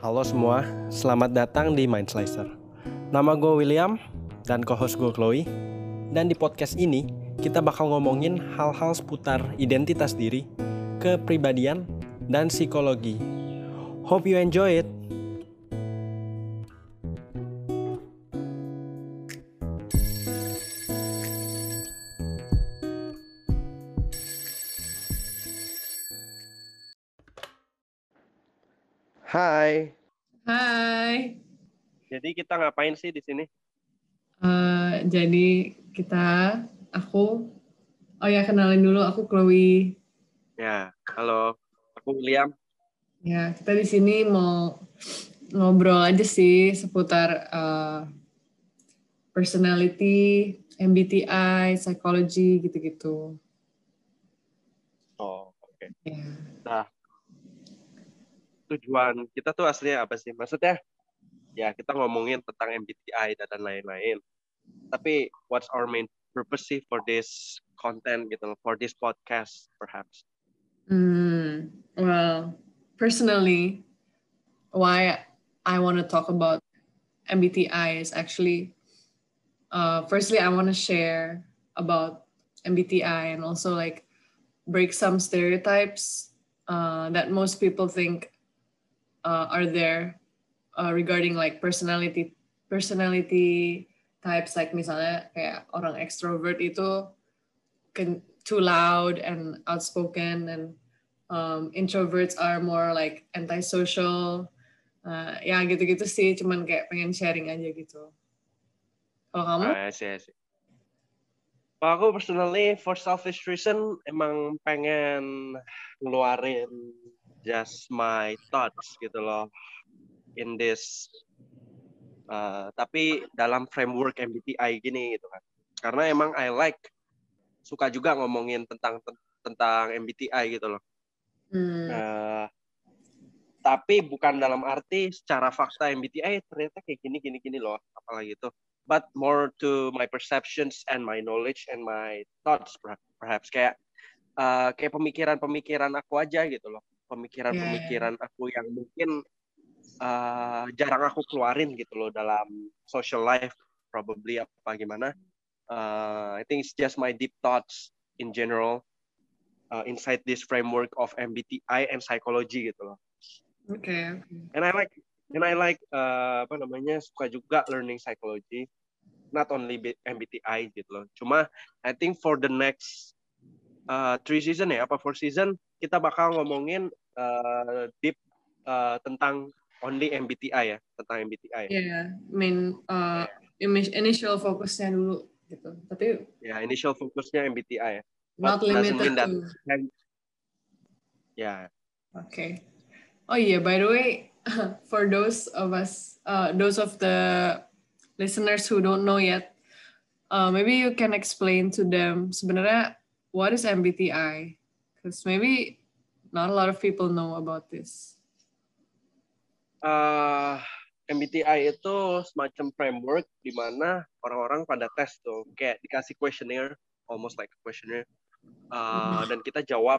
Halo semua, selamat datang di Mind Slicer. Nama gue William dan co-host gue Chloe. Dan di podcast ini kita bakal ngomongin hal-hal seputar identitas diri, kepribadian, dan psikologi. Hope you enjoy it. Kita ngapain sih di sini? Uh, jadi kita, aku, oh ya kenalin dulu, aku Chloe. Ya, halo, aku William. Ya, kita di sini mau ngobrol aja sih seputar uh, personality, MBTI, psychology gitu-gitu. Oh, oke. Okay. Ya. Nah, tujuan kita tuh aslinya apa sih? Maksudnya ya kita ngomongin tentang MBTI dan lain-lain. Tapi what's our main purpose sih for this content gitu, for this podcast perhaps? Hmm, well, personally, why I want to talk about MBTI is actually, uh, firstly, I want to share about MBTI and also like break some stereotypes uh, that most people think uh, are there uh, regarding like personality personality types like misalnya kayak orang extrovert itu can too loud and outspoken and um, introverts are more like antisocial. Uh, ya gitu-gitu sih cuman kayak pengen sharing aja gitu. Kalau kamu? Ah, I see, I see. Kalau aku personally for selfish reason emang pengen ngeluarin just my thoughts gitu loh in this uh, tapi dalam framework MBTI gini gitu kan. Karena emang I like suka juga ngomongin tentang tentang MBTI gitu loh. Hmm. Uh, tapi bukan dalam arti secara fakta MBTI ternyata kayak gini gini gini loh apalagi itu. But more to my perceptions and my knowledge and my thoughts perhaps. Kayak uh, kayak pemikiran-pemikiran aku aja gitu loh. Pemikiran-pemikiran aku yang mungkin uh, jarang aku keluarin gitu loh dalam social life probably apa gimana. Uh, I think it's just my deep thoughts in general uh, inside this framework of MBTI and psychology gitu loh. Oke okay. and I like and I like uh, apa namanya suka juga learning psychology not only MBTI gitu loh. Cuma I think for the next uh, three season ya apa four season kita bakal ngomongin uh, deep uh, tentang only MBTI ya tentang MBTI ya yeah, main uh, initial fokusnya dulu gitu tapi ya yeah, initial fokusnya MBTI ya not limited to ya yeah. oke okay. oh iya yeah, by the way for those of us, uh, those of the listeners who don't know yet, uh, maybe you can explain to them sebenarnya what is MBTI? Because maybe not a lot of people know about this. Uh, MBTI itu semacam framework di mana orang-orang pada tes tuh, kayak dikasih questionnaire, almost like questionnaire, uh, dan kita jawab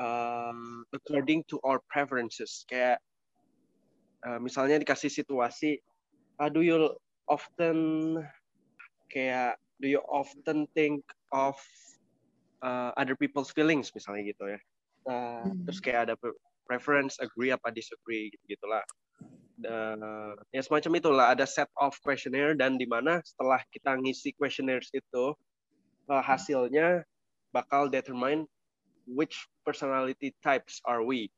um, according to our preferences. Kayak uh, misalnya dikasih situasi, uh, do you often kayak do you often think of uh, other people's feelings misalnya gitu ya. Uh, hmm. Terus kayak ada preference, agree apa disagree gitu gitulah. Uh, ya semacam itulah ada set of questionnaire dan di mana setelah kita ngisi questionnaires itu uh, hasilnya bakal determine which personality types are we.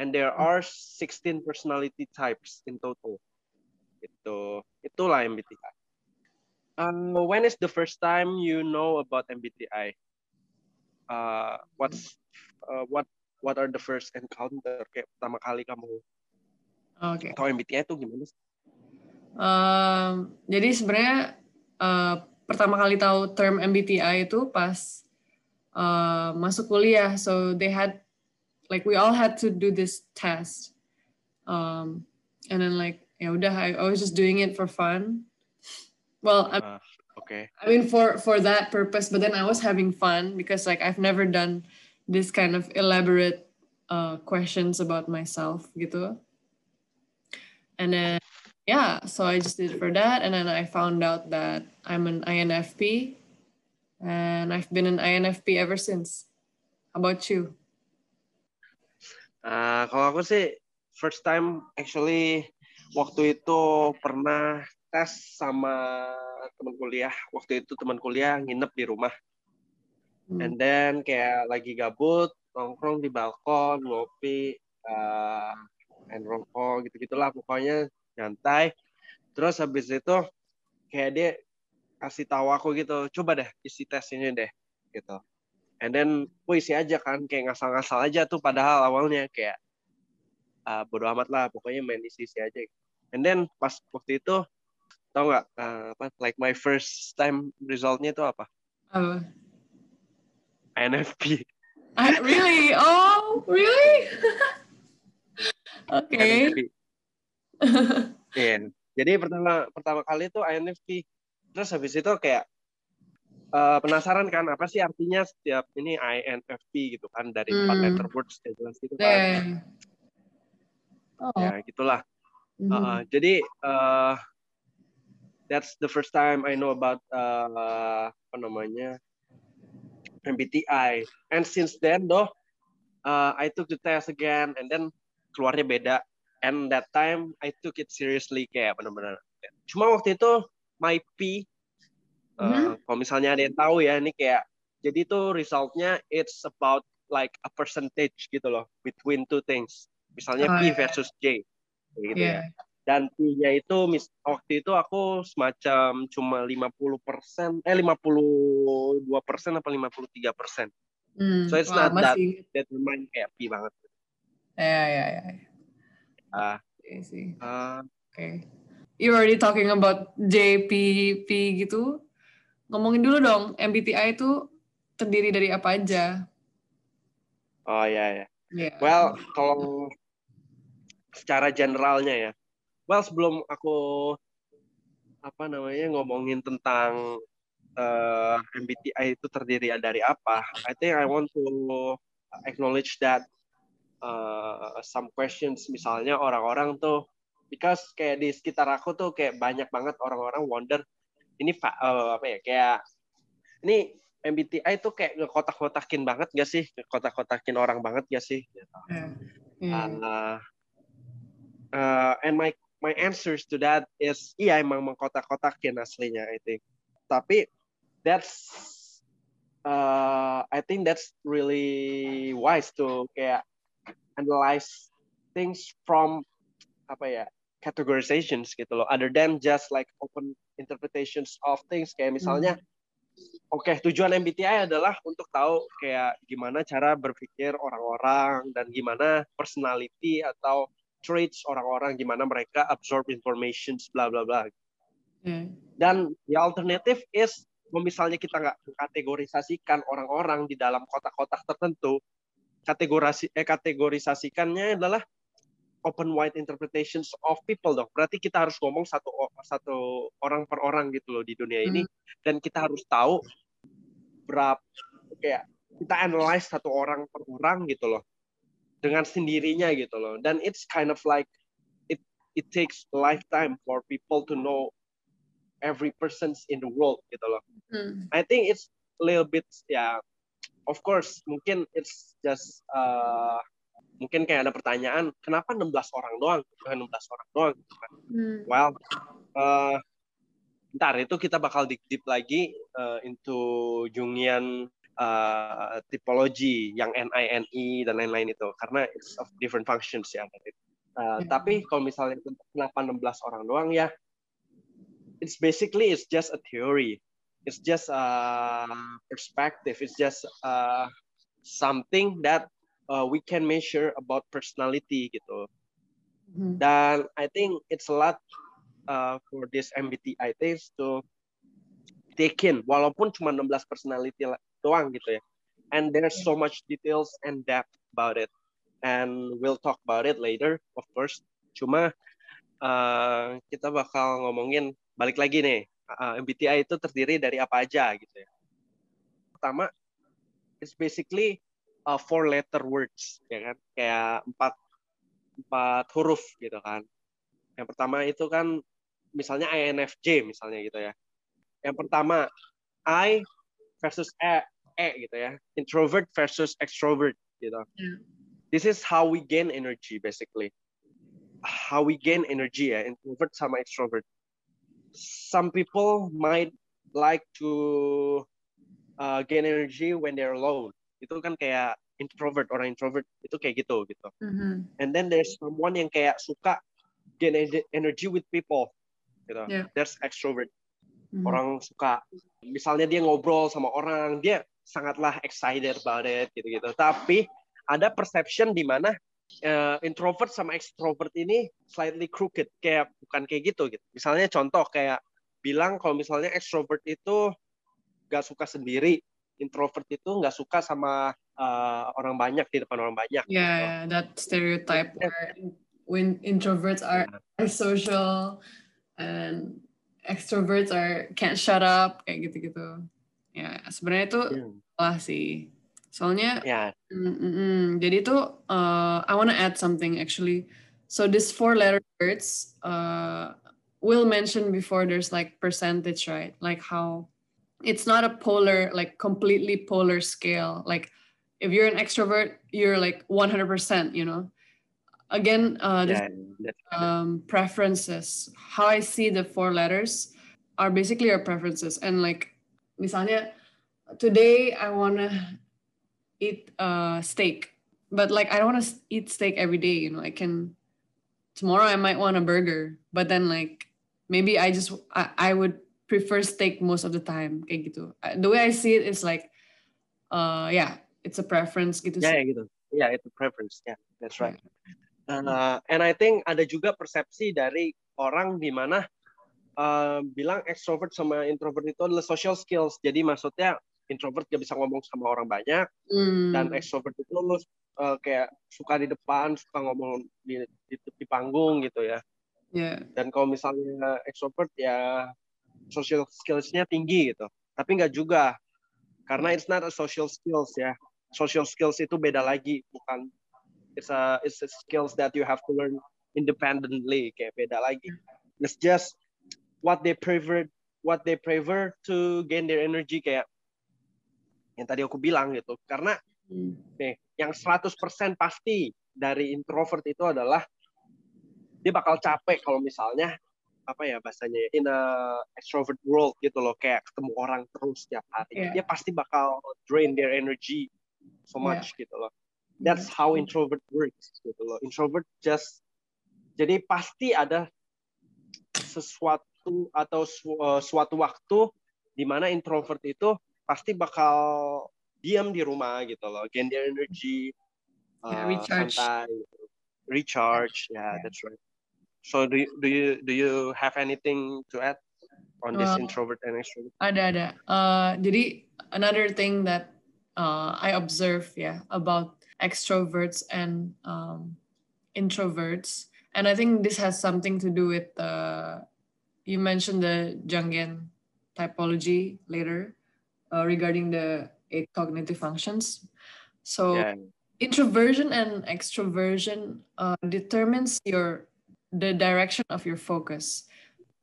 And there are 16 personality types in total. Itu itulah MBTI. Um, when is the first time you know about MBTI? Uh, what's uh, what what are the first encounter kayak pertama kali kamu okay. tahu MBTI itu gimana sih? Um, jadi sebenarnya uh, pertama kali tahu term MBTI itu pas uh, masuk kuliah. So they had like we all had to do this test. Um, and then like ya udah I, I was just doing it for fun. Well, I'm, uh, okay. I mean for for that purpose, but then I was having fun because like I've never done this kind of elaborate uh, questions about myself gitu. and then yeah, so I just did for that, and then I found out that I'm an INFP, and I've been an INFP ever since. How about you? Uh, kalau aku sih first time actually waktu itu pernah tes sama teman kuliah. Waktu itu teman kuliah nginep di rumah. Hmm. And then kayak lagi gabut, nongkrong di balkon, ngopi, uh, and rokok gitu-gitulah pokoknya nyantai. Terus habis itu kayak dia kasih tahu aku gitu, coba deh isi tes ini deh gitu. And then aku isi aja kan kayak ngasal-ngasal aja tuh padahal awalnya kayak uh, bodo amat lah pokoknya main isi isi aja. And then pas waktu itu tau nggak uh, apa like my first time resultnya itu apa? Apa? INFP. I, really? Oh, really? Oke. Okay. yeah. Jadi pertama pertama kali itu INFP. Terus habis itu kayak uh, penasaran kan apa sih artinya setiap ini INFP gitu kan dari empat hmm. letter words ya jelas gitu kan. Yeah. Oh. Ya gitulah. Mm. Uh, jadi uh, that's the first time I know about uh, apa namanya MBTI. And since then though, uh, I took the test again and then keluarnya beda. And that time I took it seriously kayak benar-benar. Cuma waktu itu my P, uh, mm-hmm. kalau misalnya ada yang tahu ya ini kayak jadi tuh resultnya it's about like a percentage gitu loh between two things. Misalnya oh, P yeah. versus J, gitu yeah. ya dan P-nya itu waktu itu aku semacam cuma 50 persen eh 52 persen apa 53 persen. Hmm, so it's wah, not masih... that determine kayak P banget. Ya ya ya ah. Uh, sih. Uh, oke. Okay. you already talking about JPP gitu. Ngomongin dulu dong MBTI itu terdiri dari apa aja? Oh ya ya. Yeah. well kalau secara generalnya ya well sebelum aku apa namanya ngomongin tentang uh, eh, MBTI itu terdiri dari apa, I think I want to acknowledge that uh, some questions. Misalnya orang-orang tuh because kayak di sekitar aku tuh kayak banyak banget orang-orang wonder ini uh, apa ya kayak ini MBTI tuh kayak ngekotak-kotakin banget gak sih? Ngekotak-kotakin orang banget gak sih? Hmm. Uh, uh, and my my answers to that is iya emang mengkotak-kotakin aslinya I think. Tapi that's uh, I think that's really wise to kayak analyze things from apa ya categorizations gitu loh other than just like open interpretations of things kayak misalnya hmm. Oke, okay, tujuan MBTI adalah untuk tahu kayak gimana cara berpikir orang-orang dan gimana personality atau traits orang-orang gimana mereka absorb information bla bla bla hmm. dan the alternative is misalnya kita nggak kategorisasikan orang-orang di dalam kotak-kotak tertentu kategorisi eh kategorisasikannya adalah open wide interpretations of people dong. Berarti kita harus ngomong satu satu orang per orang gitu loh di dunia ini hmm. dan kita harus tahu berapa kayak kita analyze satu orang per orang gitu loh dengan sendirinya gitu loh dan it's kind of like it it takes a lifetime for people to know every person's in the world gitu loh hmm. I think it's a little bit ya yeah, of course mungkin it's just uh, mungkin kayak ada pertanyaan kenapa 16 orang doang bukan 16 orang doang gitu kan hmm. well uh, ntar itu kita bakal deep deep lagi uh, into Jungian uh, tipologi yang NINI dan lain-lain itu karena it's of different functions ya. Uh, hmm. Tapi kalau misalnya kenapa 16 orang doang ya, it's basically it's just a theory, it's just a perspective, it's just uh, something that uh, we can measure about personality gitu. Hmm. Dan I think it's a lot uh, for this MBTI test to take in, walaupun cuma 16 personality doang gitu ya. And there's so much details and depth about it. And we'll talk about it later, of course. Cuma uh, kita bakal ngomongin balik lagi nih, uh, MBTI itu terdiri dari apa aja gitu ya. Pertama, it's basically uh, four letter words, ya kan? Kayak empat empat huruf gitu kan. Yang pertama itu kan misalnya INFJ misalnya gitu ya. Yang pertama I versus E, E gitu ya. Introvert versus extrovert gitu. Yeah. This is how we gain energy basically. How we gain energy ya, introvert sama extrovert. Some people might like to uh, gain energy when they're alone. Itu kan kayak introvert orang introvert itu kayak gitu gitu. Mm-hmm. And then there's someone yang kayak suka gain energy with people. Gitu. Yeah. There's extrovert. Mhm. Orang suka misalnya dia ngobrol sama orang, dia sangatlah excited about it gitu-gitu. Tapi ada perception di mana uh, introvert sama extrovert ini slightly crooked kayak bukan kayak gitu gitu. Misalnya contoh kayak bilang kalau misalnya extrovert itu gak suka sendiri, introvert itu nggak suka sama uh, orang banyak di depan orang banyak. Yeah, gitu. yeah, that stereotype where when introverts are, are social and extroverts are can't shut up kayak gitu-gitu. Ya, sebenarnya itu Hmm. salah sih. Soalnya Ya, Mm, mm. Jadi itu uh, I want to add something actually. So this four letter words uh, Will mention before there's like percentage, right? Like how it's not a polar, like completely polar scale. Like if you're an extrovert, you're like 100%, you know. Again, uh, ya, um, preferences. How I see the four letters are basically our preferences. And like, misalnya, today I wanna eat uh, steak, but like I don't wanna eat steak every day. You know, I can. Tomorrow I might want a burger, but then like maybe I just I, I would prefer steak most of the time. Kayak gitu. Uh, The way I see it is like, uh, yeah, it's a preference gitu. sih. ya gitu. Ya itu preference. yeah that's right. Uh, and I think ada juga persepsi dari orang di mana uh, bilang extrovert sama introvert itu adalah social skills. Jadi maksudnya introvert gak bisa ngomong sama orang banyak Hmm. dan extrovert itu lu uh, kayak suka di depan, suka ngomong di, di, di panggung gitu ya. yeah. Dan kalau misalnya extrovert ya social skills-nya tinggi gitu. Tapi nggak juga. Karena it's not a social skills ya. Social skills itu beda lagi, bukan it's a it's a skills that you have to learn independently kayak beda lagi. It's just what they prefer what they prefer to gain their energy kayak yang tadi aku bilang gitu. Karena Hmm. nih, yang 100% pasti dari introvert itu adalah dia bakal capek kalau misalnya apa ya bahasanya ya, in a extrovert world gitu loh kayak ketemu orang terus tiap hari Yeah. dia pasti bakal drain their energy so Yeah. much gitu loh that's how introvert works gitu loh introvert just jadi pasti ada sesuatu atau su- uh, suatu waktu di mana introvert itu pasti bakal diam di rumah gitu loh gain their energy Yeah, uh, recharge. santai gitu. recharge yeah, Yeah. that's right so do you, do you do you have anything to add on this Uh, introvert and extrovert Ada ada. Uh, jadi another thing that uh, I observe ya about extroverts and um, introverts, and I think this has something to do with uh, you mentioned the Jungian typology later uh, regarding the eight cognitive functions. So yeah. introversion and extroversion uh, determines your the direction of your focus.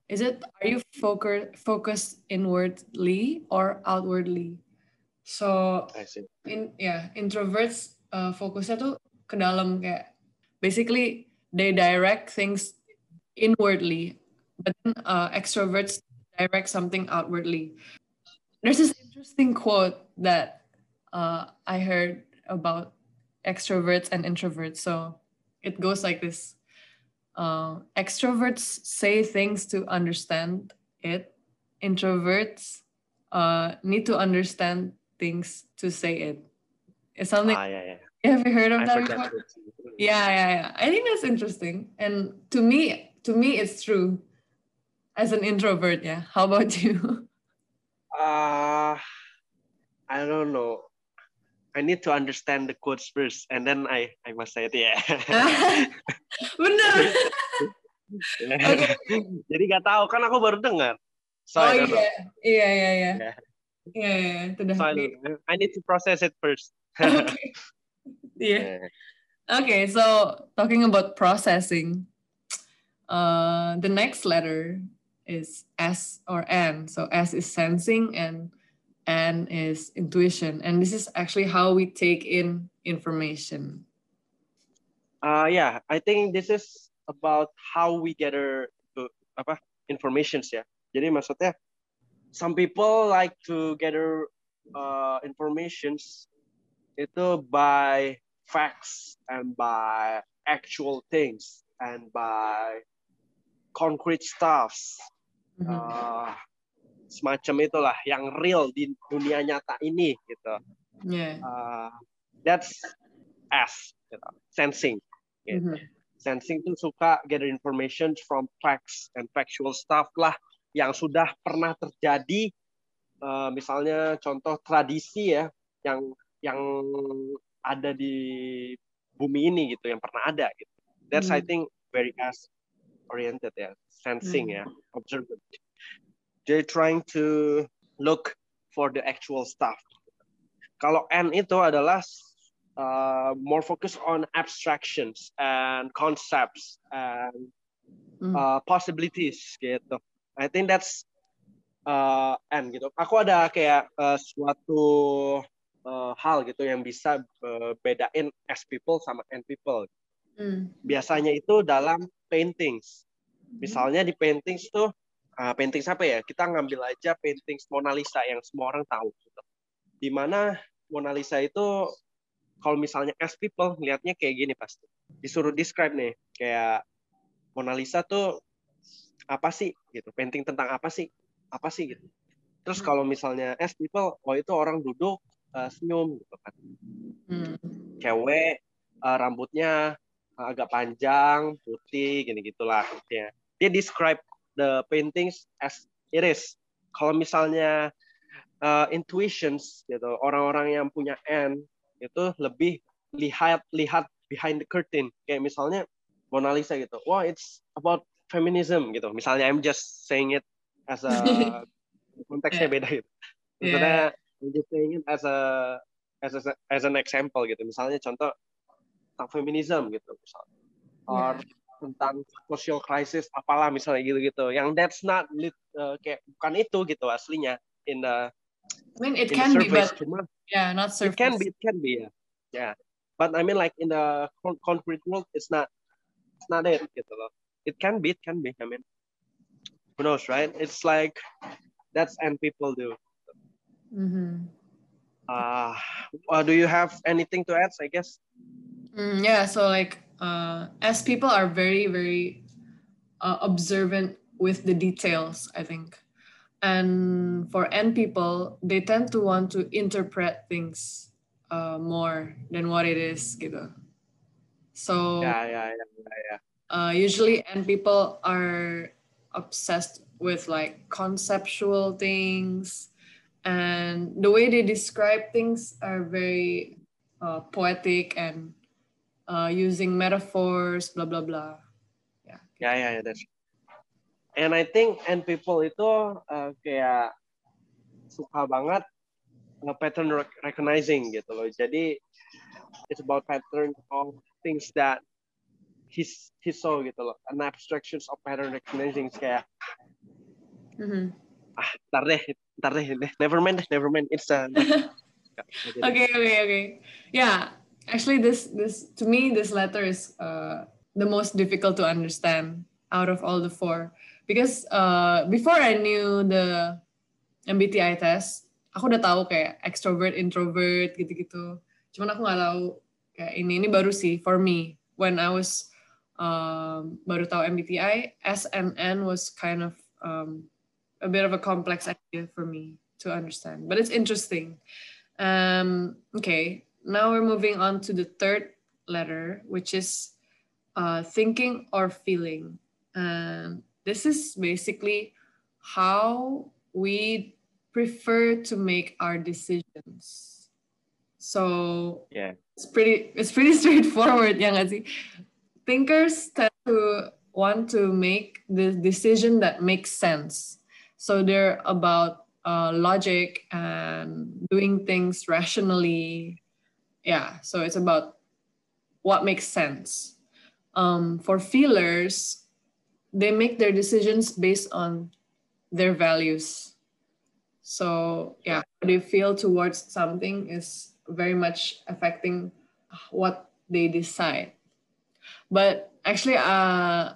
Is it are you focus, focused inwardly or outwardly? So I see. in yeah introverts uh, fokusnya tuh ke dalam kayak basically they direct things inwardly but then uh, extroverts direct something outwardly. There's this interesting quote that uh, I heard about extroverts and introverts. So it goes like this uh, extroverts say things to understand it. Introverts uh, need to understand things to say it it's something ah yeah yeah. Have you heard of I that before yeah yeah yeah. I think that's interesting. And to me to me it's true. As an introvert yeah. How about you? Uh, I don't know. I need to understand the quotes first, and then I I must say it. Yeah. bener Jadi gak tahu kan aku baru dengar. So oh iya. iya iya iya. Iya iya itu dah So I, di- I need to process it first. Okay Yeah. Okay, so talking about processing, Uh, the next letter is S or N. So S is sensing and N is intuition. And this is actually how we take in information. Uh, yeah, I think this is about how we gather uh, apa informations ya. Jadi maksudnya some people like to gather uh, informations itu by facts and by actual things and by concrete stuffs. Uh, semacam itulah yang real di dunia nyata ini gitu. Yeah. Uh, that's S, gitu. sensing. Gitu. Mm -hmm. Sensing tuh suka gather information from facts and factual stuff lah yang sudah pernah terjadi. Uh, misalnya contoh tradisi ya yang yang ada di bumi ini gitu yang pernah ada gitu. That's mm -hmm. I think very S oriented ya, sensing mm -hmm. ya, observant they're trying to look for the actual stuff. Kalau N itu adalah uh, more focus on abstractions and concepts and hmm. uh, possibilities gitu. I think that's uh, N gitu. Aku ada kayak uh, suatu uh, hal gitu yang bisa uh, bedain S people sama N people. Mm. Biasanya itu dalam paintings. Hmm. Misalnya di paintings tuh uh, painting siapa ya? Kita ngambil aja painting Mona Lisa yang semua orang tahu. Gitu. Di mana Mona Lisa itu kalau misalnya as people lihatnya kayak gini pasti. Disuruh describe nih, kayak Mona Lisa tuh apa sih gitu, painting tentang apa sih? Apa sih gitu. Terus kalau misalnya as people, oh itu orang duduk uh, senyum gitu kan. Hmm. Cewek uh, rambutnya agak panjang, putih, gini gitulah. Ya. Dia describe the paintings as it is. Kalau misalnya uh, intuitions gitu, orang-orang yang punya N itu lebih lihat lihat behind the curtain. Kayak misalnya Mona Lisa gitu. Wah, wow, it's about feminism gitu. Misalnya I'm just saying it as a konteksnya yeah. beda gitu. Yeah. I'm just saying it as a as a, as an example gitu. Misalnya contoh tentang feminism gitu misalnya. Or yeah tentang social crisis apalah misalnya gitu-gitu. Yang that's not lit, uh, kayak bukan itu gitu aslinya in the I mean it can be but Cuma, yeah not surface. it can be it can be yeah. Yeah. But I mean like in the concrete world it's not it's not it gitu loh. It can be it can be I mean. Who knows right? It's like that's and people do mm-hmm. uh, uh do you have anything to add I guess mm, yeah so like uh, as people are very very uh, observant with the details i think and for n people they tend to want to interpret things uh, more than what it is gitu so yeah yeah yeah yeah, yeah. Uh, usually n people are obsessed with like conceptual things and the way they describe things are very uh, poetic and uh, using metaphors, blah blah blah. Yeah. Yeah, yeah, yeah that's. And I think and people itu uh, kayak suka banget uh, pattern recognizing gitu loh. Jadi it's about pattern of things that he's he saw gitu loh. An abstractions of pattern recognizing kayak mm-hmm. ah ntar deh ntar deh never mind never mind. It's a okay okay okay. Yeah actually this this to me this letter is uh, the most difficult to understand out of all the four. Because uh, before I knew the MBTI test aku udah tahu kayak extrovert introvert gitu-gitu. Cuman aku nggak tahu kayak ini ini baru sih for me. When I was um, baru tahu MBTI S and N was kind of um, a bit of a complex idea for me to understand but it's interesting um, okay now we're moving on to the third letter, which is uh, thinking or feeling. And this is basically how we prefer to make our decisions. So yeah, it's pretty it's pretty straightforward, yeah. Thinkers tend to want to make the decision that makes sense. So they're about uh, logic and doing things rationally yeah so it's about what makes sense um, for feelers they make their decisions based on their values. So yeah, how they feel towards something is very much affecting what they decide. But actually, uh,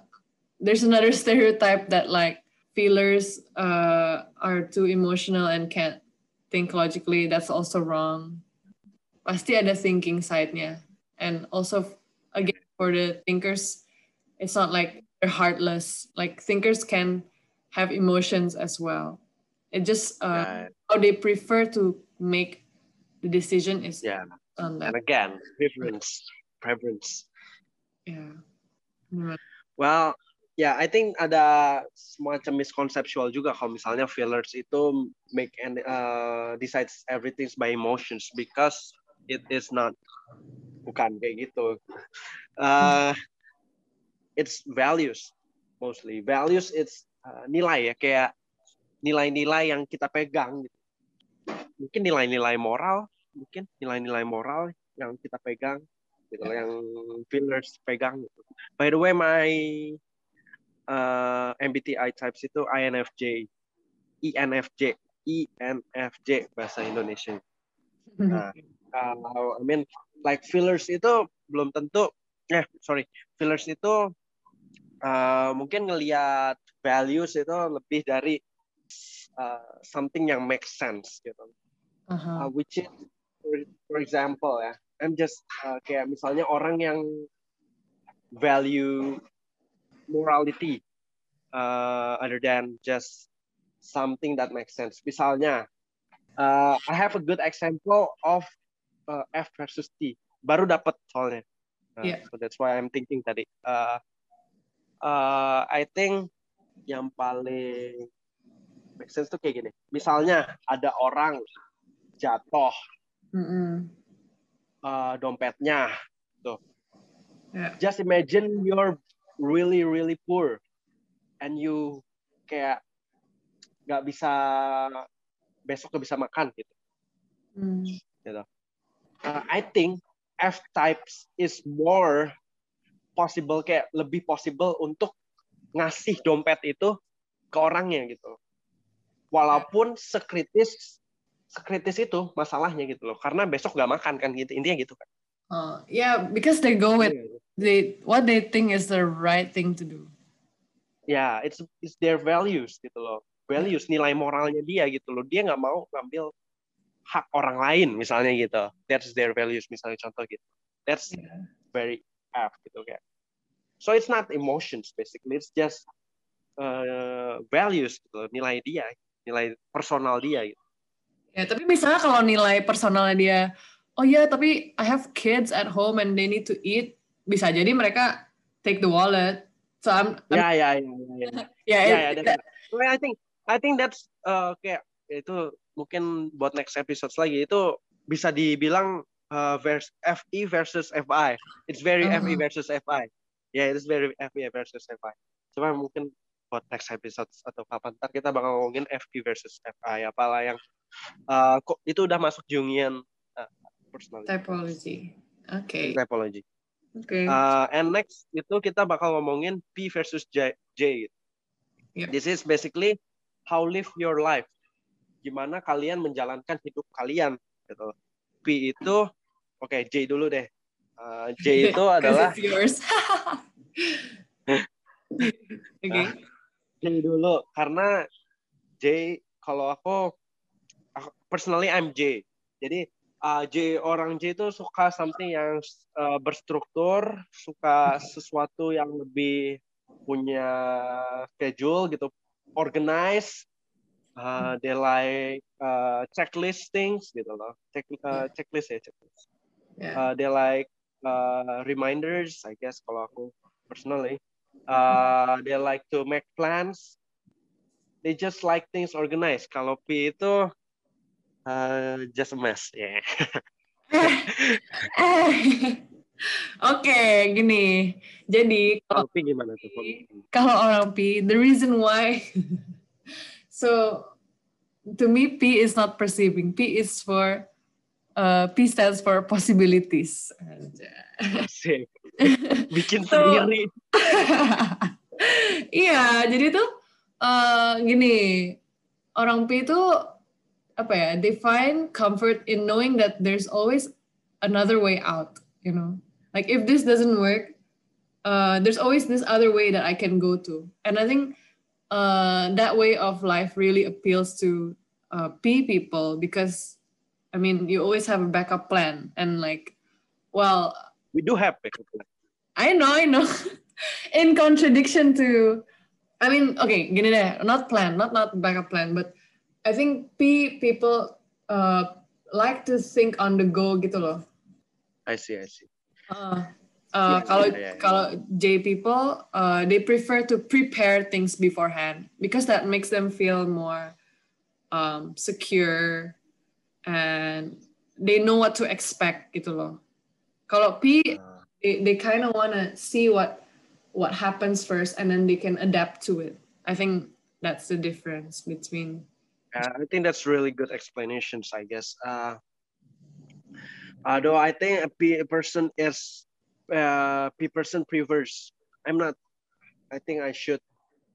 there's another stereotype that like feelers uh, are too emotional and can't think logically. That's also wrong. Pasti ada thinking side-nya. And also, again, for the thinkers, it's not like they're heartless. Like thinkers can have emotions as well. It just uh, how they prefer to make the decision is yeah. On that. And again, preference, preference. Yeah. Well, ya yeah, I think ada semacam misconceptual juga kalau misalnya fillers itu make and uh, decides everything by emotions because it is not bukan kayak gitu. Uh, it's values mostly. Values it's uh, nilai ya kayak nilai-nilai yang kita pegang gitu. Mungkin nilai-nilai moral, mungkin nilai-nilai moral yang kita pegang gitu yang fillers pegang gitu. By the way my uh, MBTI types itu INFJ, INFJ, INFJ bahasa Indonesia. Nah, kalau I mean like fillers itu belum tentu eh sorry fillers itu uh, mungkin ngelihat values itu lebih dari uh, something yang make sense gitu. Uh-huh. Uh, which is for, for example ya, I'm just uh, kayak misalnya orang yang value morality uh, other than just something that makes sense. Misalnya, uh, I have a good example of uh, F versus T. Baru dapat soalnya. Uh, yeah. So that's why I'm thinking tadi. Uh, uh, I think yang paling make sense tuh kayak gini. Misalnya ada orang jatuh, mm -hmm. uh, dompetnya, tuh. Yeah. Just imagine you're really really poor and you kayak nggak bisa besok nggak bisa makan gitu. Hmm. gitu. Uh, I think F types is more possible kayak lebih possible untuk ngasih dompet itu ke orangnya gitu. Walaupun sekritis sekritis itu masalahnya gitu loh. Karena besok nggak makan kan gitu intinya gitu kan. Uh, yeah, because they go with iya. They what they think is the right thing to do. Ya, yeah, it's it's their values gitu loh. Values nilai moralnya dia gitu loh. Dia nggak mau ngambil hak orang lain misalnya gitu. That's their values misalnya contoh gitu. That's yeah. very F gitu kayak. So it's not emotions basically. It's just uh, values gitu, nilai dia, nilai personal dia gitu. Ya, tapi misalnya kalau nilai personalnya dia oh ya tapi I have kids at home and they need to eat bisa jadi mereka take the wallet so I'm, I'm ya ya ya ya ya ya I think I think that's uh, kayak itu mungkin buat next episode lagi itu bisa dibilang uh, vers FE versus FI it's very uh -huh. FE versus FI yeah it's very FE versus FI cuma mungkin buat next episode atau kapan ntar kita bakal ngomongin FE versus FI apalah yang uh, kok itu udah masuk Jungian personality. Typology. Oke. Okay. Typology. Oke. Okay. Uh, and next itu kita bakal ngomongin P versus J. J. Yeah. This is basically how live your life. Gimana kalian menjalankan hidup kalian gitu. P itu oke okay, J dulu deh. Uh, J itu adalah yours. okay. J dulu karena J kalau aku, aku personally I'm J. Jadi uh, J orang J itu suka something yang uh, berstruktur, suka sesuatu yang lebih punya schedule gitu, organize. Uh, they like uh, checklist things gitu loh, Check, uh, checklist ya checklist. Yeah. Uh, they like uh, reminders, I guess kalau aku personally. Uh, they like to make plans. They just like things organized. Kalau P itu Uh, just a mess, ya. Yeah. Oke, okay, gini. Jadi kalau P gimana tuh? Kalau orang P, the reason why. so to me, P is not perceiving. P is for uh, P stands for possibilities. Bikin so, sendiri. iya, jadi tuh uh, gini, orang P itu apa ya? They find comfort in knowing that there's always another way out. You know, like if this doesn't work, uh, there's always this other way that I can go to, and I think uh, that way of life really appeals to uh, P people because, I mean, you always have a backup plan, and like, well, we do have backup plan. I know, I know. In contradiction to, I mean, okay, gini deh, not plan, not not backup plan, but I think P people uh, like to think on the go gitu loh. I see, I see. Uh, uh, kalau yeah, yeah, yeah. kalau J people, uh, they prefer to prepare things beforehand because that makes them feel more um, secure and they know what to expect gitu loh. Kalau P, uh. they, they kind of wanna see what what happens first and then they can adapt to it. I think that's the difference between. Yeah, I think that's really good explanations. I guess. Uh, although I think a person is uh, P person prefers. I'm not. I think I should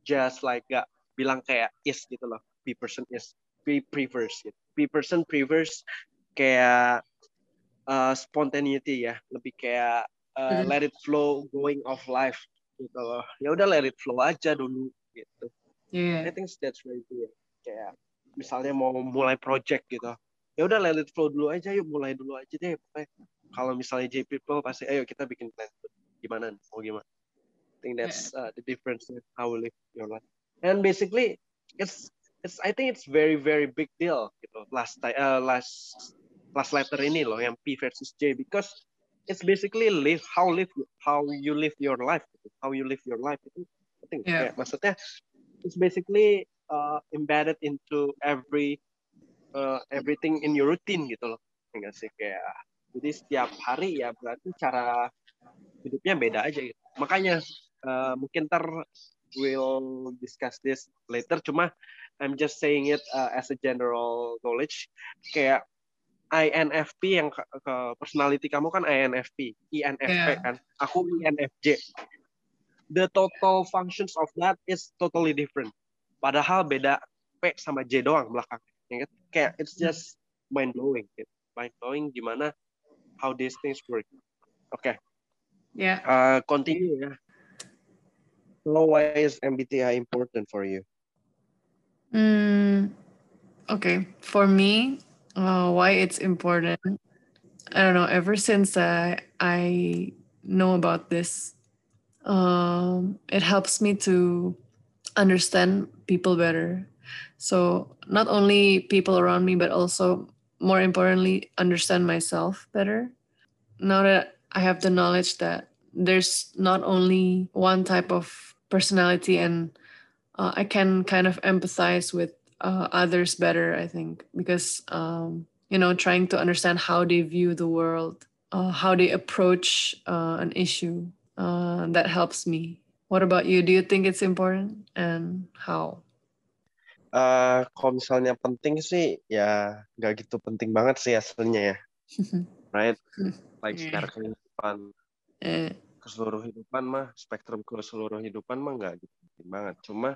just like gak bilang kayak is gitu loh. P person is P prefers. Gitu. P person prefers kayak uh, spontaneity ya, lebih kayak uh, mm. let it flow, going of life gitu loh ya udah let it flow aja dulu gitu yeah. I think that's right yeah. kayak misalnya mau mulai project gitu. Ya udah let it flow dulu aja yuk mulai dulu aja deh pokoknya. Kalau misalnya J people pasti ayo kita bikin plan. Gimana mau gimana? I think that's uh, the difference in how we live your life. And basically it's it's I think it's very very big deal gitu last uh, last last letter ini loh yang P versus J because it's basically live how live how you live your life how you live your life itu penting yeah. ya maksudnya it's basically uh, embedded into every uh, everything in your routine gitu loh enggak sih kayak jadi setiap hari ya berarti cara hidupnya beda aja gitu makanya uh, mungkin ter we'll discuss this later cuma I'm just saying it uh, as a general knowledge kayak INFP yang ke, ke personality kamu kan INFP, INFP yeah. kan. Aku INFJ. The total functions of that is totally different. Padahal beda P sama J doang belakang. Ya, kayak it's just mind blowing. Gitu. Mind blowing gimana how these things work. Oke. Okay. Yeah. Uh, continue ya. So why is MBTI important for you? Mm, okay, for me, uh, why it's important. I don't know. Ever since I I know about this, um, it helps me to understand people better. So not only people around me, but also more importantly, understand myself better. Now that I have the knowledge that there's not only one type of personality, and uh, I can kind of empathize with uh, others better i think because um, you know trying to understand how they view the world uh, how they approach uh, an issue uh, that helps me what about you? Do you think it's important? And how? Uh, kalau misalnya penting sih ya nggak gitu penting banget sih aslinya ya. Right? Like yeah. secara kehidupan yeah. keseluruhan mah spektrum keseluruhan hidupan mah nggak gitu penting banget. Cuma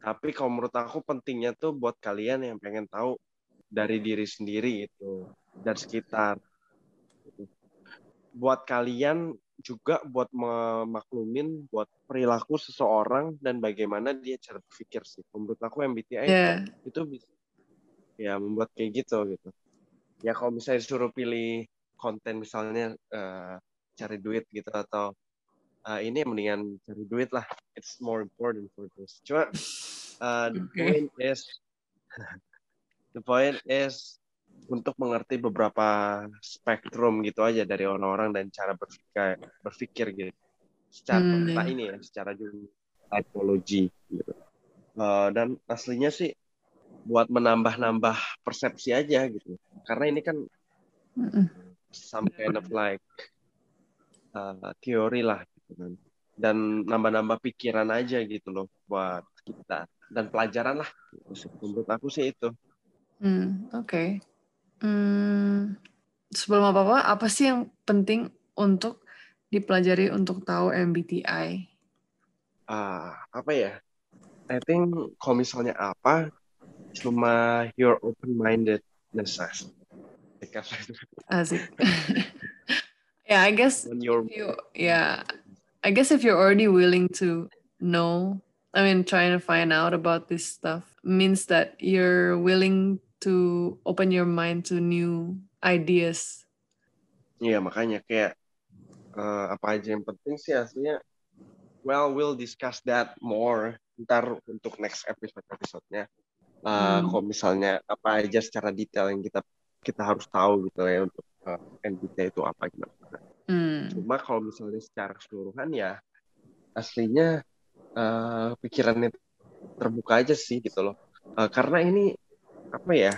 tapi kalau menurut aku pentingnya tuh buat kalian yang pengen tahu dari diri sendiri itu dan sekitar. Buat kalian juga buat memaklumin buat perilaku seseorang dan bagaimana dia cara berpikir sih. Menurut aku MBTI yeah. itu bisa ya membuat kayak gitu gitu. Ya kalau misalnya disuruh pilih konten misalnya uh, cari duit gitu atau uh, ini mendingan cari duit lah. It's more important for this. Cuma uh, the okay. point is the point is untuk mengerti beberapa spektrum gitu aja dari orang-orang dan cara berpikir berpikir gitu. Secara hmm, yeah. ini ya secara typology gitu. Uh, dan aslinya sih buat menambah-nambah persepsi aja gitu. Karena ini kan mm some kind of like uh, teori lah gitu kan. Dan nambah-nambah pikiran aja gitu loh buat kita. Dan pelajaran lah. Menurut aku sih itu. Hmm, oke. okay. Hmm, sebelum apa apa sih yang penting untuk dipelajari untuk tahu MBTI uh, apa ya? I think kalau misalnya apa, cuma your open mindedness Asik. yeah, I guess when you're you yeah, I guess if you're already willing to know, I mean, trying to find out about this stuff means that you're willing to open your mind to new ideas. Iya, makanya kayak uh, apa aja yang penting sih aslinya well we'll discuss that more ntar untuk next episode episodenya uh, hmm. kalau misalnya apa aja secara detail yang kita kita harus tahu gitu ya untuk uh, MBTI itu apa gimana. Hmm. Cuma kalau misalnya secara keseluruhan ya aslinya uh, pikirannya terbuka aja sih gitu loh. Uh, karena ini apa ya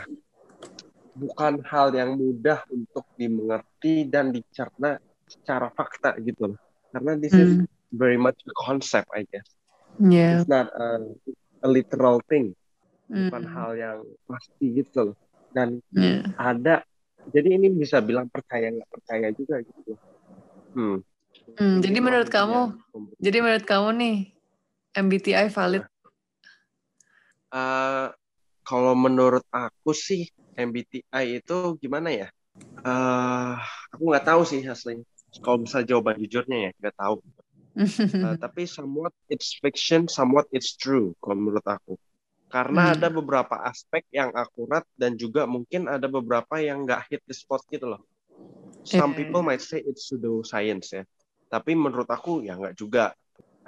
bukan hal yang mudah untuk dimengerti dan dicerna secara fakta gitu loh. Karena this mm. is hmm. very much a concept I guess. Yeah. It's not a, a literal thing. Bukan mm. hal yang pasti gitu loh dan yeah. ada jadi ini bisa bilang percaya nggak percaya juga gitu hmm. Hmm, jadi menurut kamu jadi menurut kamu nih MBTI valid uh, kalau menurut aku sih MBTI itu gimana ya uh, aku nggak tahu sih aslinya kalau misal jawaban jujurnya ya nggak tahu uh, tapi somewhat it's fiction somewhat it's true kalau menurut aku karena hmm. ada beberapa aspek yang akurat dan juga mungkin ada beberapa yang nggak hit the spot gitu loh. Some yeah. people might say it's pseudo science ya, tapi menurut aku ya nggak juga.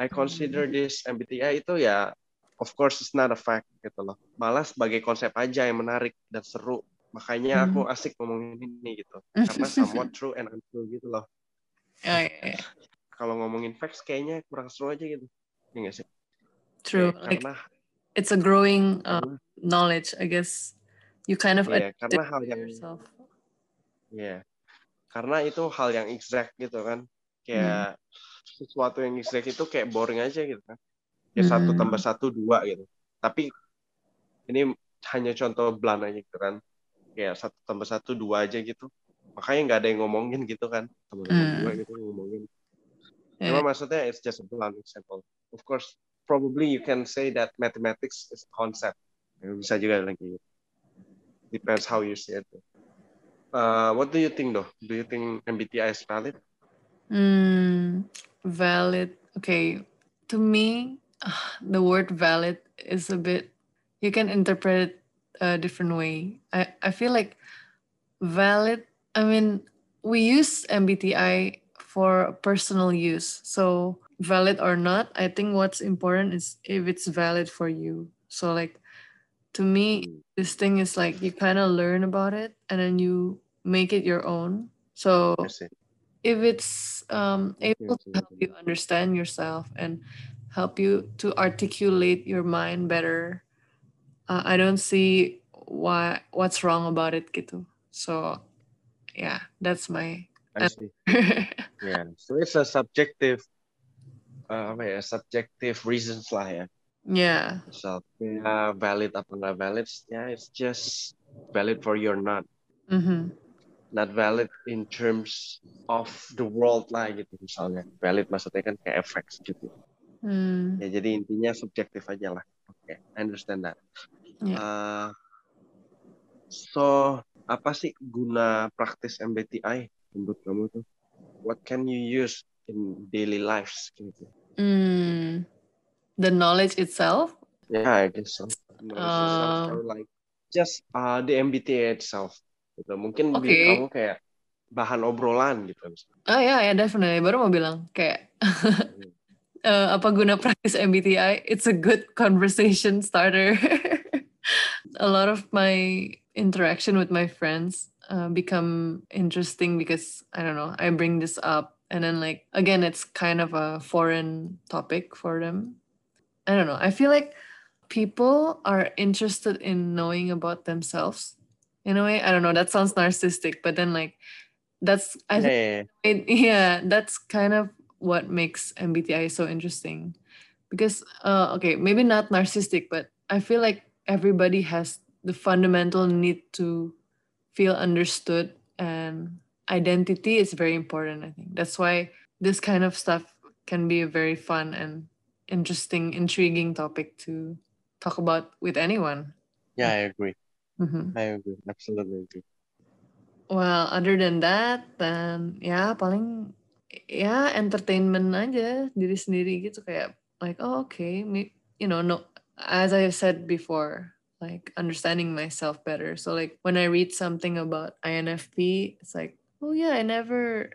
I consider hmm. this MBTI itu ya, of course it's not a fact gitu loh. Malah sebagai konsep aja yang menarik dan seru. Makanya aku hmm. asik ngomongin ini gitu, karena somewhat true and untrue gitu loh. Oh, yeah. Iya. Kalau ngomongin facts kayaknya kurang seru aja gitu, ya sih? True. Kayak, karena it's a growing uh, knowledge I guess you kind of yeah, karena hal yang yourself. yeah. karena itu hal yang exact gitu kan kayak hmm. sesuatu yang exact itu kayak boring aja gitu kan hmm. satu tambah satu dua gitu tapi ini hanya contoh blunt aja gitu kan kayak satu tambah satu dua aja gitu makanya nggak ada yang ngomongin gitu kan tambah hmm. dua gitu ngomongin yeah. cuma maksudnya it's just a blunt example of course probably you can say that mathematics is a concept. Bisa juga lagi. Depends how you see it. Uh, what do you think though? Do you think MBTI is valid? Mm, valid. Okay. To me, the word valid is a bit, you can interpret it a different way. I, I feel like valid, I mean, we use MBTI for personal use. So valid or not i think what's important is if it's valid for you so like to me this thing is like you kind of learn about it and then you make it your own so if it's um, able to help you understand yourself and help you to articulate your mind better uh, i don't see why what's wrong about it gitu so yeah that's my I see. yeah so it's a subjective uh, apa ya subjective reasons lah ya. Yeah. Misalnya valid apa nggak valid, ya yeah, it's just valid for you or not. Mm-hmm. Not valid in terms of the world lah gitu misalnya. Valid maksudnya kan kayak effects gitu. Mm. Ya jadi intinya subjektif aja lah. Oke, okay, I understand that. Yeah. Uh, so apa sih guna praktis MBTI menurut kamu tuh? What can you use in daily lives gitu? Mm, the knowledge itself? Yeah, I guess so. Uh, or like just uh, the MBTI itself. Gitu. Mungkin okay. kamu kayak bahan obrolan gitu. Oh ya, ya definitely. Baru mau bilang kayak uh, apa guna praktis MBTI? It's a good conversation starter. a lot of my interaction with my friends uh, become interesting because I don't know. I bring this up and then like again it's kind of a foreign topic for them i don't know i feel like people are interested in knowing about themselves in a way i don't know that sounds narcissistic but then like that's i think it, yeah that's kind of what makes mbti so interesting because uh okay maybe not narcissistic but i feel like everybody has the fundamental need to feel understood and identity is very important i think that's why this kind of stuff can be a very fun and interesting, intriguing topic to talk about with anyone. Yeah, I agree. Mhm. I agree. Absolutely agree. Well, other than that, then yeah, paling ya entertainment aja diri sendiri gitu kayak like oh okay, you know no as I said before like understanding myself better. So like when I read something about INFP, it's like oh yeah, I never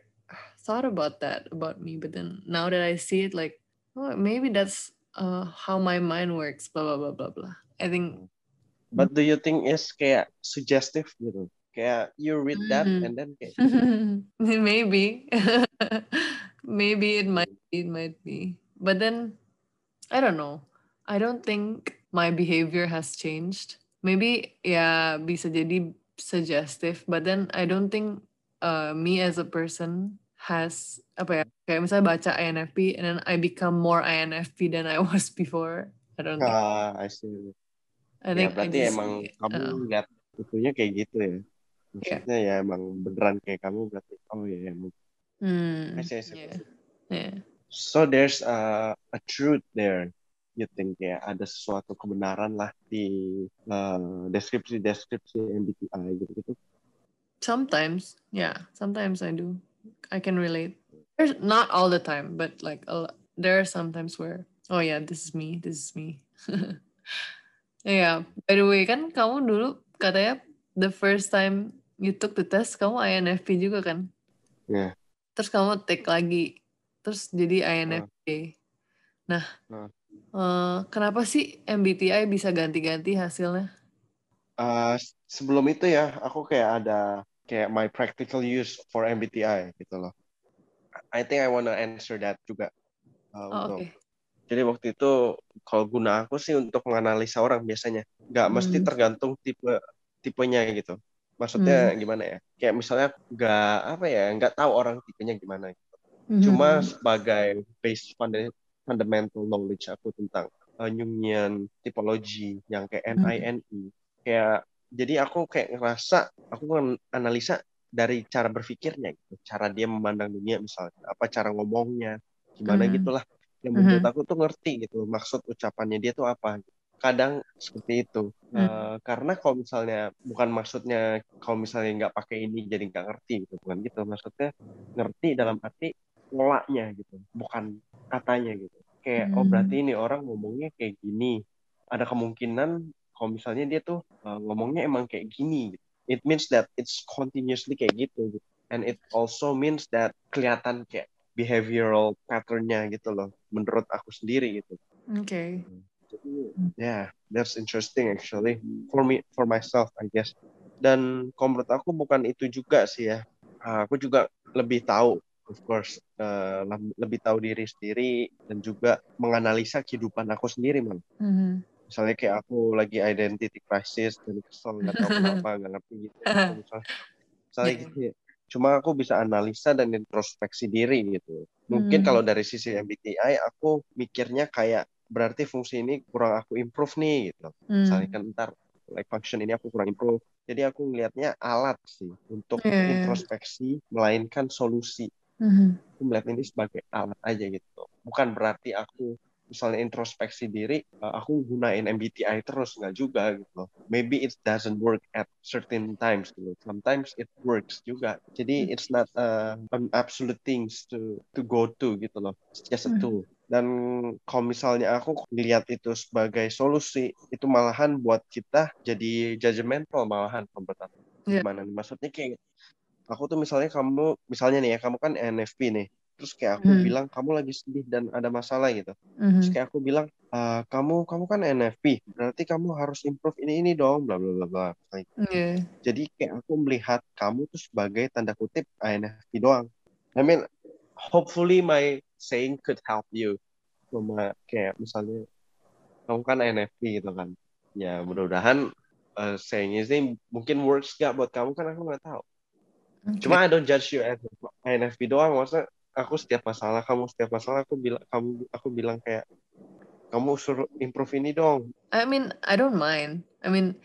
thought about that about me, but then now that I see it, like oh maybe that's uh, how my mind works. Blah blah blah blah blah. I think But do you think it's kayak suggestive gitu? Kayak you read that Mhm. and then kayak maybe. Maybe it might be, it might be. But then i don't know. I don't think my behavior has changed. Maybe ya bisa jadi suggestive but then i don't think uh, me as a person has apa ya kayak misalnya baca INFP and then I become more INFP than I was before. I don't think. Ah, I see. I Ya think I berarti just emang kamu uh, lihat itunya kayak gitu ya. Maksudnya ya emang beneran kayak kamu berarti oh ya emang. hmm, I see, I see. yeah yeah So there's a, a truth there. You think ya ada sesuatu kebenaran lah di uh, deskripsi-deskripsi MBTI gitu-gitu. Sometimes, yeah, sometimes I do. I can relate. There's not all the time, but like a, there are sometimes where, oh yeah, this is me, this is me. yeah. By the way, kan kamu dulu katanya the first time you took the test, kamu INFP juga kan? Ya. Terus kamu take lagi, terus jadi INFP. Nah, Hmm. eh, kenapa sih MBTI bisa ganti-ganti hasilnya? Uh, sebelum itu ya, aku kayak ada kayak my practical use for MBTI gitu loh. I think I wanna answer that juga. uh, Oh, untuk oke. Jadi waktu itu kalau guna aku sih untuk menganalisa orang biasanya. Nggak mesti Hmm. tergantung tipe tipenya gitu. Maksudnya Hmm. gimana ya? Kayak misalnya nggak apa ya, nggak tahu orang tipenya gimana. Mhm. Cuma sebagai base funda- fundamental knowledge aku tentang uh, Jungian tipologi yang kayak Hmm. NINE. Kayak jadi aku kayak ngerasa aku kan analisa dari cara berpikirnya gitu, cara dia memandang dunia misalnya, apa cara ngomongnya, gimana Hmm. gitulah. Yang menurut Mhm. aku tuh ngerti gitu maksud ucapannya dia tuh apa. Kadang seperti itu. Hmm. Eh, karena kalau misalnya bukan maksudnya kalau misalnya nggak pakai ini jadi nggak ngerti gitu, bukan gitu. Maksudnya ngerti dalam arti polanya gitu, bukan katanya gitu. Kayak oh Hmm. berarti ini orang ngomongnya kayak gini. Ada kemungkinan kalau misalnya dia tuh uh, ngomongnya emang kayak gini. Gitu. It means that it's continuously kayak gitu. gitu. And it also means that kelihatan kayak behavioral pattern-nya gitu loh. Menurut aku sendiri gitu. Oke. Jadi yeah, that's interesting actually for me for myself I guess. Dan kalau menurut aku bukan itu juga sih ya. Ah, Aku juga lebih tahu of course lem- lebih tahu diri sendiri dan juga menganalisa kehidupan aku sendiri man. Mhm. Misalnya kayak aku lagi identity crisis dan kesel nggak tahu kenapa nggak ngerti gitu. Misalnya, misalnya Iya. gitu ya. Cuma aku bisa analisa dan introspeksi diri gitu. Mungkin Hmm. kalau dari sisi MBTI aku mikirnya kayak berarti fungsi ini kurang aku improve nih gitu. Misalnya Hmm. kan ntar like function ini aku kurang improve. Jadi aku ngelihatnya alat sih untuk Iya, iya. introspeksi melainkan solusi. Mhm. Aku melihat ini sebagai alat aja gitu. Bukan berarti aku misalnya introspeksi diri, uh, aku gunain MBTI terus nggak juga gitu. Maybe it doesn't work at certain times gitu. Sometimes it works juga. Jadi it's not uh, an absolute things to to go to gitu loh. It's just a Hmm. Dan kalau misalnya aku lihat itu sebagai solusi, itu malahan buat kita jadi judgmental malahan menurut aku. Iya. Gimana nih? Maksudnya kayak aku tuh misalnya kamu, misalnya nih ya, kamu kan NFP nih. Terus kayak aku Mhm. bilang kamu lagi sedih dan ada masalah gitu. Terus Mhm. kayak aku bilang, "Ah, kamu kamu kan NFP, berarti kamu harus improve ini ini dong, bla bla bla bla. Iya. jadi kayak aku melihat kamu tuh sebagai tanda kutip INFP doang. I mean, hopefully my saying could help you. Cuma kayak misalnya kamu kan INFP gitu kan. Ya mudah-mudahan uh, sayingnya sih mungkin works gak buat kamu kan aku nggak tahu. Oke. Cuma I don't judge you as INFP doang. Maksudnya aku setiap masalah kamu setiap masalah aku bilang kamu aku bilang kayak kamu suruh improve ini dong. I mean, I don't mind. I mean,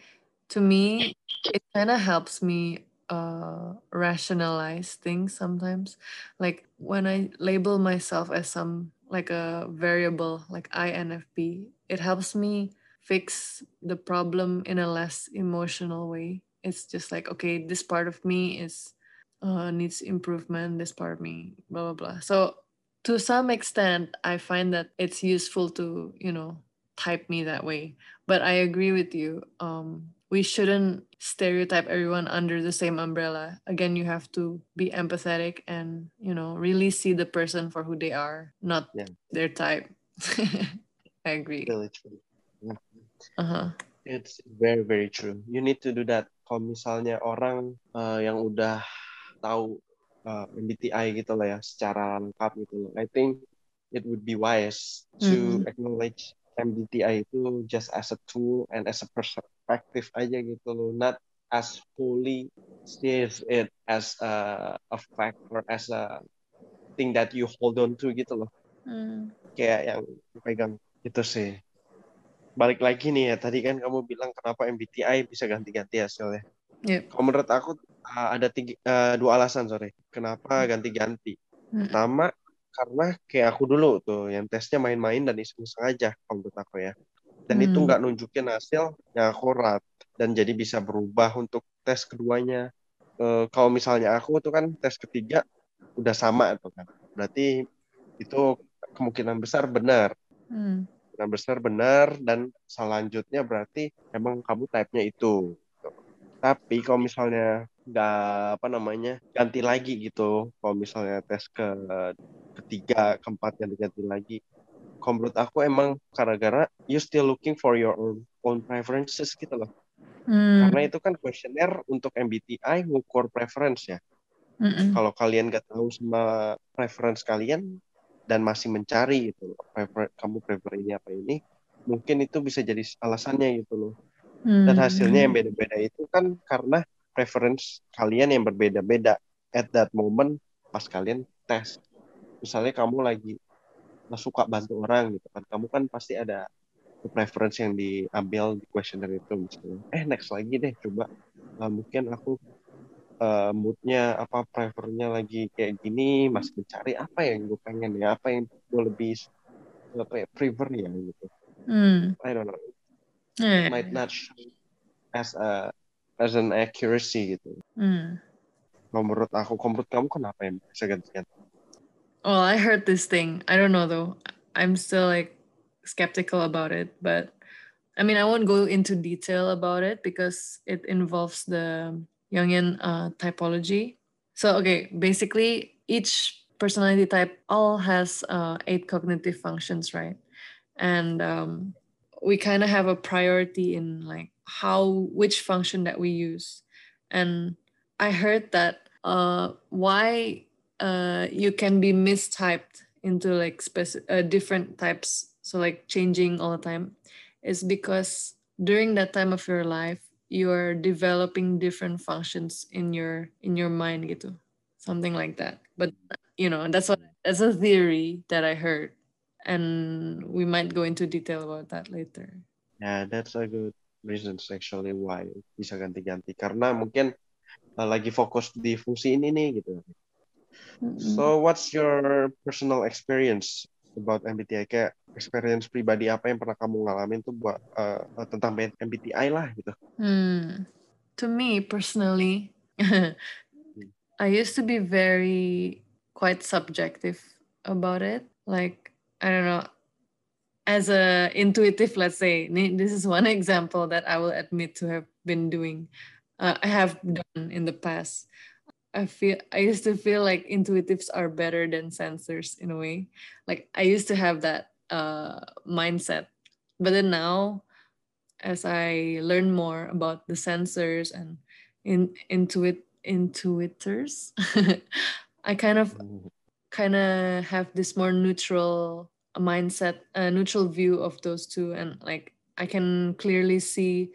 to me, it kind of helps me uh, rationalize things sometimes. Like when I label myself as some like a variable like INFP, it helps me fix the problem in a less emotional way. It's just like, okay, this part of me is uh, needs improvement, this part of me, blah, blah, blah. So to some extent, I find that it's useful to, you know, type me that way. But I agree with you. Um, we shouldn't stereotype everyone under the same umbrella. Again, you have to be empathetic and, you know, really see the person for who they are, not yeah. their type. I agree. Really true. Uh-huh. It's very very true. You need to do that. Kalau misalnya orang uh, yang udah tahu uh, MBTI gitu lah ya secara lengkap gitu loh. I think it would be wise to mm-hmm. acknowledge MBTI itu just as a tool and as a perspective aja gitu loh, not as fully see it as a, a fact or as a thing that you hold on to gitu loh. Mm. Kayak yang pegang itu sih balik lagi nih ya tadi kan kamu bilang kenapa MBTI bisa ganti-ganti hasilnya. Yep. Kalau menurut aku uh, ada tiga, uh, dua alasan sorry kenapa ganti-ganti. Hmm. Pertama karena kayak aku dulu tuh yang tesnya main-main dan iseng-iseng aja kalau menurut aku ya. Dan hmm. itu nggak nunjukin hasil yang akurat dan jadi bisa berubah untuk tes keduanya. Uh, kalau misalnya aku tuh kan tes ketiga udah sama tuh kan. Berarti itu kemungkinan besar benar. Hmm kemungkinan besar benar dan selanjutnya berarti emang kamu type-nya itu. Tapi kalau misalnya nggak apa namanya ganti lagi gitu, kalau misalnya tes ke ketiga, keempat yang diganti lagi, kalau menurut aku emang gara-gara you still looking for your own, own preferences gitu loh. Hmm. Karena itu kan kuesioner untuk MBTI ngukur preference ya. Kalau kalian nggak tahu sama preference kalian, dan masih mencari gitu prefer, kamu prefer ini apa ini mungkin itu bisa jadi alasannya gitu loh hmm. dan hasilnya yang beda-beda itu kan karena preference kalian yang berbeda-beda at that moment pas kalian tes. Misalnya kamu lagi suka bantu orang gitu kan kamu kan pasti ada preference yang diambil di questionnaire itu misalnya. Eh next lagi deh coba. Nah, mungkin aku uh, moodnya apa prefernya lagi kayak gini masih mencari apa yang gue pengen ya apa yang gue lebih apa ya prefer ya gitu. Hmm. I don't know. Yeah. might not as a as an accuracy gitu hmm. menurut aku menurut kamu kenapa yang bisa ganti-ganti well I heard this thing I don't know though I'm still like skeptical about it but I mean I won't go into detail about it because it involves the Jungian uh, typology. So, okay, basically, each personality type all has uh, eight cognitive functions, right? And um, we kind of have a priority in like how which function that we use. And I heard that uh, why uh, you can be mistyped into like specific uh, different types, so like changing all the time, is because during that time of your life you're developing different functions in your in your mind gitu. Something like that. But you know that's what that's a theory that i heard and we might go into detail about that later yeah that's a good reason actually why bisa ganti-ganti karena mungkin uh, lagi fokus di fungsi ini nih gitu mm-hmm. so what's your personal experience about MBTI kayak experience pribadi apa yang pernah kamu ngalamin tuh buat uh, tentang MBTI lah gitu. Hmm. To me personally, I used to be very quite subjective about it. Like I don't know, as a intuitive, let's say this is one example that I will admit to have been doing. Uh, I have done in the past. I feel I used to feel like intuitives are better than sensors in a way. Like I used to have that uh, mindset, but then now, as I learn more about the sensors and in intuit intuitors, I kind of kind of have this more neutral mindset, a neutral view of those two, and like I can clearly see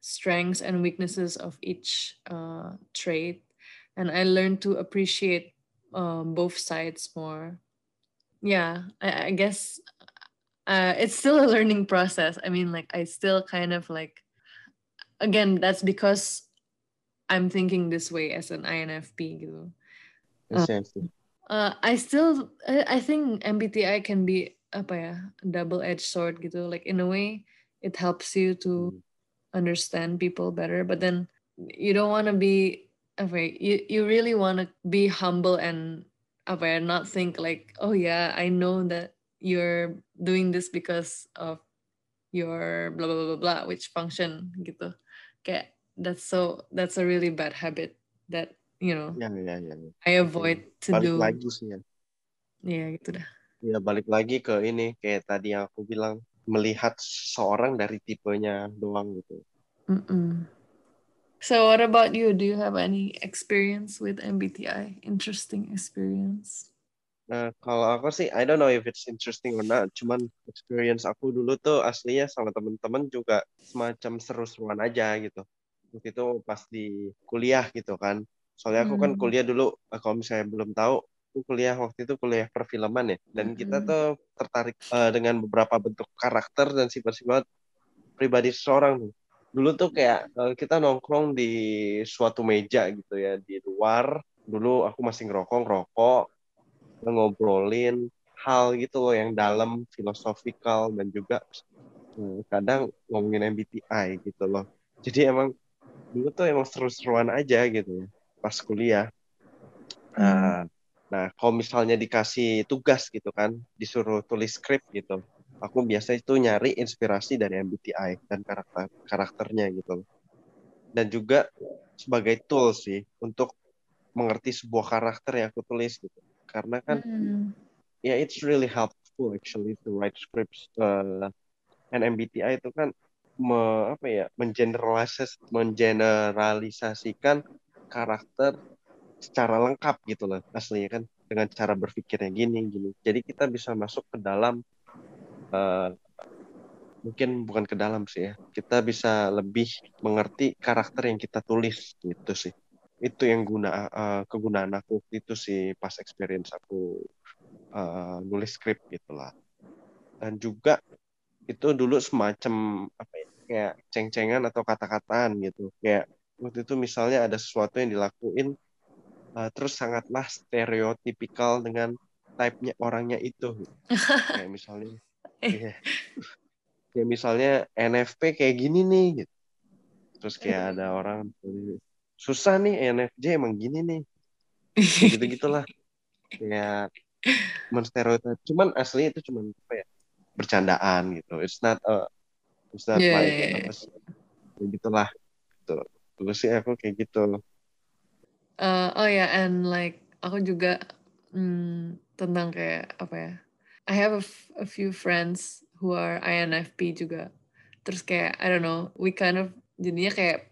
strengths and weaknesses of each uh, trait and I learned to appreciate um, both sides more. Yeah, I, I guess uh, it's still a learning process. I mean, like I still kind of like, again, that's because I'm thinking this way as an INFP gitu. Yes, yes. Uh, I still I, I think MBTI can be apa ya double edged sword gitu. Like in a way it helps you to Hmm. understand people better. But then you don't want to be ya, you you really want to be humble and ya not think like oh yeah I know that you're doing this because of your blah blah blah blah, blah which function gitu. Kayak that's so that's a really bad habit that you know Ya, ya, ya. ya. I avoid to Balik do lagi sih ya. ya gitu dah Ya balik lagi ke ini kayak tadi yang aku bilang melihat seseorang dari tipenya doang gitu. Mm-mm. So, what about you? Do you have any experience with MBTI? Interesting experience? Nah, kalau aku sih, I don't know if it's interesting or not. Cuman experience aku dulu tuh aslinya sama temen-temen juga semacam seru-seruan aja gitu. Waktu itu pas di kuliah gitu kan. Soalnya aku kan Hmm. kuliah dulu, eh, kalau misalnya belum tahu, aku kuliah waktu itu kuliah perfilman ya. Dan kita Mm-mm. tuh tertarik eh, dengan beberapa bentuk karakter dan sifat-sifat pribadi seseorang tuh. Dulu tuh kayak eh, kita nongkrong di suatu meja gitu ya di luar. Dulu aku masih ngerokok, ngerokok, ngobrolin hal gitu loh yang dalam, filosofikal dan juga eh, kadang ngomongin MBTI gitu loh. Jadi emang dulu tuh emang seru-seruan aja gitu ya pas kuliah. Hmm. Nah, nah, kalau misalnya dikasih tugas gitu kan, disuruh tulis skrip gitu, aku biasa itu nyari inspirasi dari MBTI dan karakter karakternya gitu. Dan juga sebagai tool sih untuk mengerti sebuah karakter yang aku tulis gitu. Karena kan Hmm. ya it's really helpful actually to write scripts. Uh, and MBTI itu kan me, apa ya mengeneralis mengeneralisasikan karakter secara lengkap gitu loh aslinya kan dengan cara berpikirnya gini gini. Jadi kita bisa masuk ke dalam eh, mungkin bukan ke dalam sih ya. Kita bisa lebih mengerti karakter yang kita tulis gitu sih. Itu yang guna eh, kegunaan aku itu sih pas experience aku eh, nulis skrip gitu lah. Dan juga itu dulu semacam apa ya kayak ceng-cengan atau kata-kataan gitu. Kayak waktu itu misalnya ada sesuatu yang dilakuin eh, terus sangatlah stereotipikal dengan type-nya orangnya itu. Kayak misalnya. Kayak misalnya NFP kayak gini nih gitu. Terus kayak ada orang susah nih NFJ emang gini nih. Kayak gitu-gitulah. Kayak menstereotip. Cuman aslinya itu cuman apa ya? bercandaan gitu. It's not a it's not Yeah, like yeah, yeah. apa sih, kayak gitulah. Gitu. Dulu sih aku kayak gitu. Uh, oh ya, and like aku juga mm, tentang kayak apa ya? I have a, a few friends who are INFP juga. Terus kayak I don't know, we kind of jadinya kayak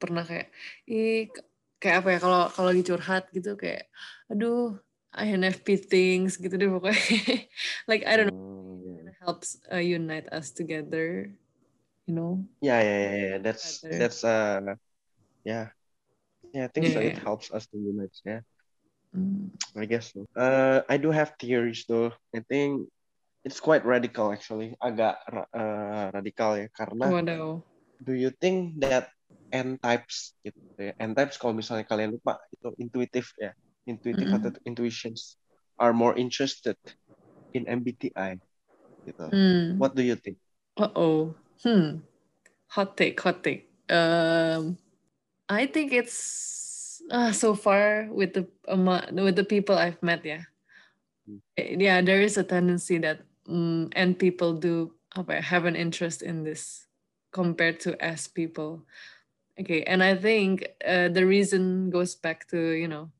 pernah kayak ih kayak apa ya kalau kalau lagi curhat gitu kayak aduh INFP things gitu deh pokoknya. like I don't know, Hmm, ya. it helps uh, unite us together, you know. Ya, ya, ya, ya. That's Together. that's uh yeah. Yeah, I think so. Yeah, It yeah. helps us to unite. Yeah, Mm. I guess so. Uh, I do have theories though. I think it's quite radical actually. Agak uh, radikal ya. Karena Waduh. do you think that N types gitu ya? N types kalau misalnya kalian lupa itu intuitif ya. Intuitive Mm-mm. atau intuitions are more interested in MBTI gitu. Hmm. What do you think? Uh oh. Hmm. Hot take, hot take. Um, I think it's uh, so far with the amo- with the people I've met, yeah. Eh, Yeah, there is a tendency that um, and people do have an interest in this compared to S people. Okay, and I think uh, the reason goes back to you know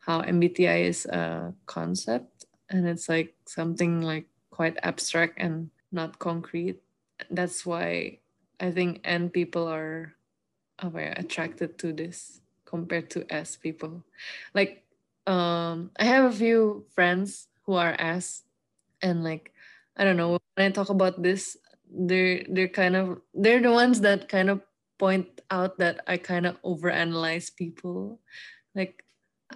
how MBTI is a concept and it's like something like quite abstract and not concrete. That's why I think N people are ya, attracted to this compared to S people. Like um I have a few friends who are S and like I don't know when I talk about this they're they're kind of they're the ones that kind of point out that I kind of overanalyze people. Like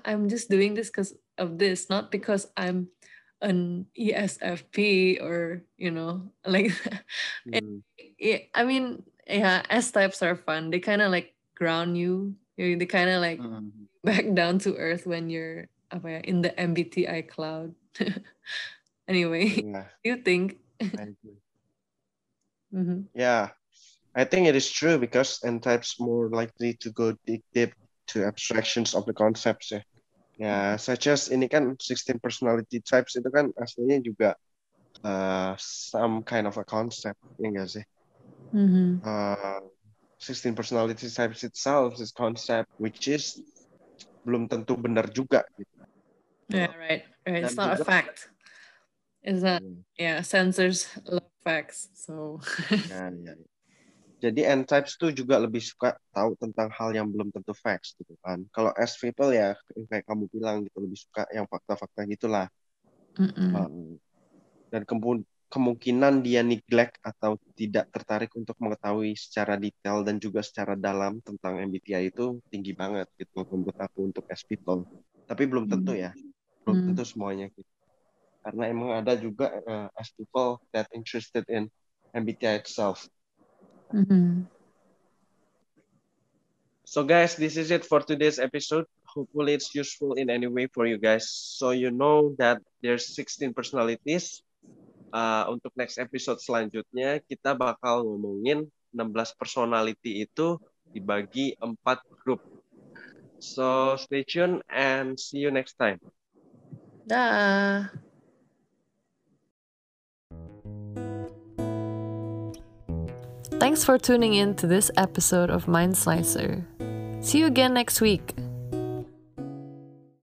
I'm just doing this because of this, not because I'm an ESFP or you know like Hmm. yeah, I mean, yeah, S types are fun. They kind of like ground you. They kind of like Hmm. back down to earth when you're apa ya in the MBTI cloud. anyway, Yeah, you think? I. Mhm. Yeah, I think it is true because N types more likely to go deep, deep to abstractions of the concepts ya. Ya, such as ini kan 16 personality types itu kan aslinya juga uh, some kind of a concept, ya enggak sih? Mhm. Uh, 16 personality types itself is concept which is belum tentu benar juga gitu. Yeah, right. Right. It's Dan not a juga- fact. It's not. Hmm. Yeah, sensors love facts. So. Ya, ya, ya. Jadi N types tuh juga lebih suka tahu tentang hal yang belum tentu facts gitu kan. Kalau S people ya yang kayak kamu bilang gitu lebih suka yang fakta-fakta gitulah. Mm-mm. Um, dan kemu- kemungkinan dia neglect atau tidak tertarik untuk mengetahui secara detail dan juga secara dalam tentang MBTI itu tinggi banget gitu menurut aku untuk S people. Tapi belum tentu ya, belum Hmm. tentu semuanya gitu. Karena emang ada juga uh, S people that interested in MBTI itself. Mhm. So guys, this is it for today's episode. Hopefully it's useful in any way for you guys. So you know that there's 16 personalities. Uh, untuk next episode selanjutnya kita bakal ngomongin 16 personality itu dibagi empat grup. So stay tuned and see you next time. Dah. Thanks for tuning in to this episode of Mind Slicer. See you again next week.